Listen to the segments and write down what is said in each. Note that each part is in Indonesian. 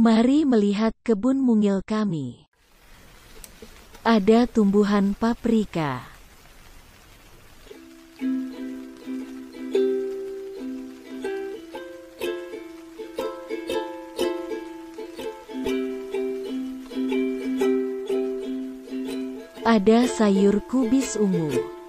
Mari melihat kebun mungil kami. Ada tumbuhan paprika. Ada sayur kubis ungu.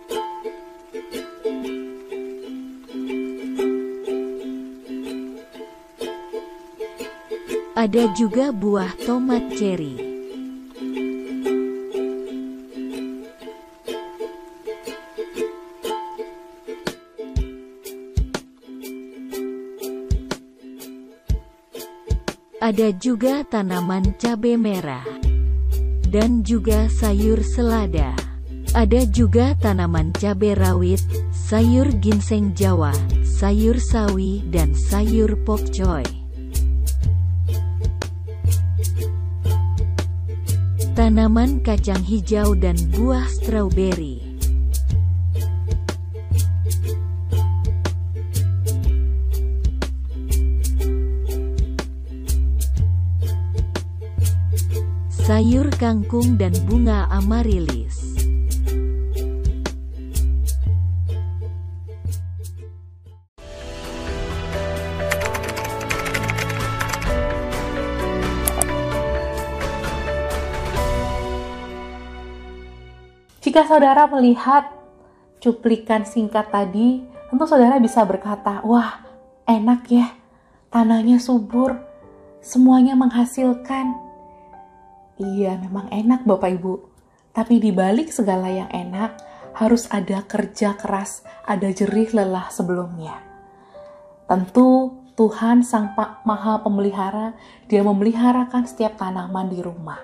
Ada juga buah tomat cherry. Ada juga tanaman cabai merah dan juga sayur selada. Ada juga tanaman cabai rawit, sayur ginseng Jawa, sayur sawi dan sayur pokcoy. Tanaman kacang hijau dan buah stroberi. sayur kangkung dan bunga amarilis. Jika saudara melihat cuplikan singkat tadi, tentu saudara bisa berkata, "Wah, enak ya, tanahnya subur, semuanya menghasilkan." Iya, memang enak Bapak Ibu. Tapi di balik segala yang enak, harus ada kerja keras, ada jerih lelah sebelumnya. Tentu Tuhan Sang Maha Pemelihara, Dia memeliharakan setiap tanaman di rumah.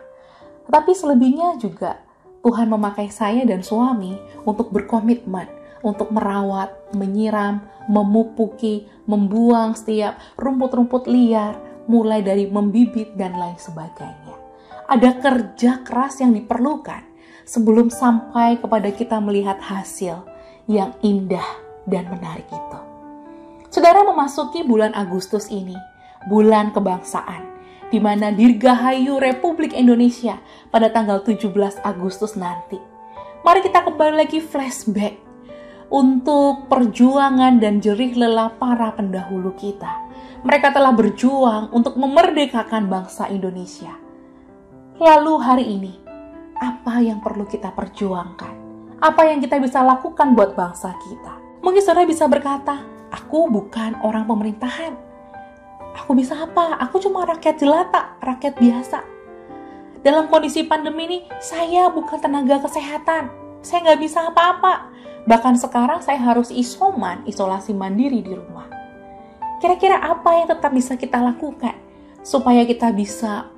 Tetapi selebihnya juga Tuhan memakai saya dan suami untuk berkomitmen, untuk merawat, menyiram, memupuki, membuang setiap rumput-rumput liar, mulai dari membibit dan lain sebagainya. Ada kerja keras yang diperlukan sebelum sampai kepada kita melihat hasil yang indah dan menarik itu. Saudara memasuki bulan Agustus ini, bulan kebangsaan, di mana Dirgahayu Republik Indonesia pada tanggal 17 Agustus nanti. Mari kita kembali lagi flashback untuk perjuangan dan jerih lelah para pendahulu kita. Mereka telah berjuang untuk memerdekakan bangsa Indonesia. Lalu hari ini, apa yang perlu kita perjuangkan? Apa yang kita bisa lakukan buat bangsa kita? Mungkin saudara bisa berkata, aku bukan orang pemerintahan Aku bisa apa? Aku cuma rakyat jelata, rakyat biasa. Dalam kondisi pandemi ini, saya bukan tenaga kesehatan. Saya nggak bisa apa-apa. Bahkan sekarang saya harus isoman, isolasi mandiri di rumah. Kira-kira apa yang tetap bisa kita lakukan supaya kita bisa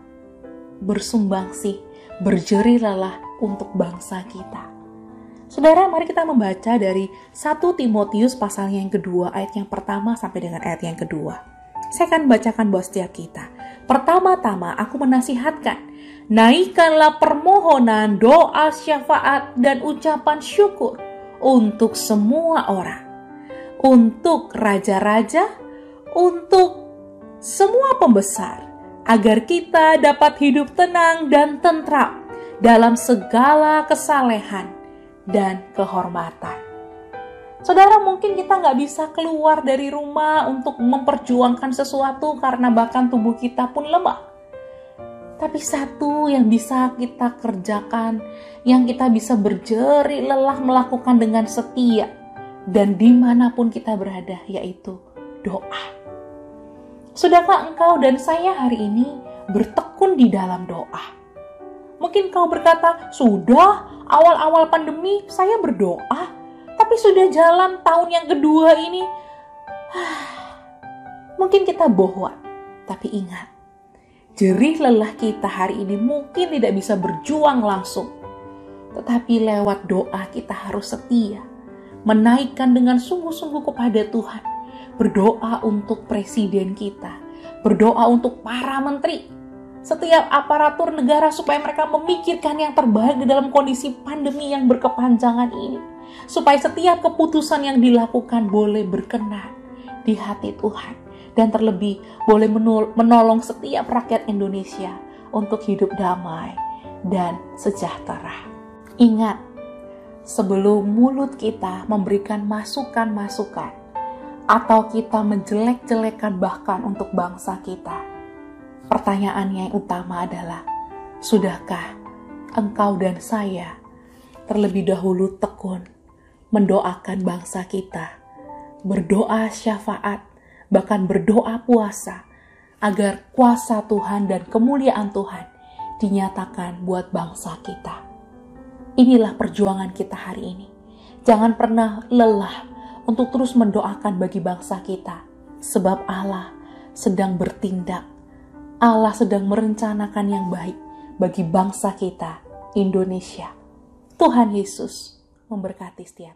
bersumbangsi, berjeri lelah untuk bangsa kita? Saudara, mari kita membaca dari 1 Timotius pasal yang kedua, ayat yang pertama sampai dengan ayat yang kedua. Saya akan bacakan buat setiap kita. Pertama-tama aku menasihatkan, naikkanlah permohonan, doa syafaat, dan ucapan syukur untuk semua orang. Untuk raja-raja, untuk semua pembesar, agar kita dapat hidup tenang dan tentram dalam segala kesalehan dan kehormatan. Saudara mungkin kita nggak bisa keluar dari rumah untuk memperjuangkan sesuatu karena bahkan tubuh kita pun lemah. Tapi satu yang bisa kita kerjakan, yang kita bisa berjeri lelah melakukan dengan setia dan di mana pun kita berada, yaitu doa. Sudahkah engkau dan saya hari ini bertekun di dalam doa? Mungkin kau berkata, sudah awal-awal pandemi saya berdoa, tapi sudah jalan tahun yang kedua ini, mungkin kita bohong. Tapi ingat, jerih lelah kita hari ini mungkin tidak bisa berjuang langsung. Tetapi lewat doa kita harus setia, menaikkan dengan sungguh-sungguh kepada Tuhan. Berdoa untuk presiden kita, berdoa untuk para menteri, setiap aparatur negara supaya mereka memikirkan yang terbaik di dalam kondisi pandemi yang berkepanjangan ini supaya setiap keputusan yang dilakukan boleh berkenan di hati Tuhan dan terlebih boleh menolong setiap rakyat Indonesia untuk hidup damai dan sejahtera. Ingat, sebelum mulut kita memberikan masukan-masukan atau kita menjelek-jelekan bahkan untuk bangsa kita, pertanyaannya yang utama adalah, sudahkah engkau dan saya terlebih dahulu tekun mendoakan bangsa kita, berdoa syafaat, bahkan berdoa puasa, agar kuasa Tuhan dan kemuliaan Tuhan dinyatakan buat bangsa kita. Inilah perjuangan kita hari ini. Jangan pernah lelah untuk terus mendoakan bagi bangsa kita, sebab Allah sedang bertindak. Allah sedang merencanakan yang baik bagi bangsa kita, Indonesia. Tuhan Yesus memberkati setiap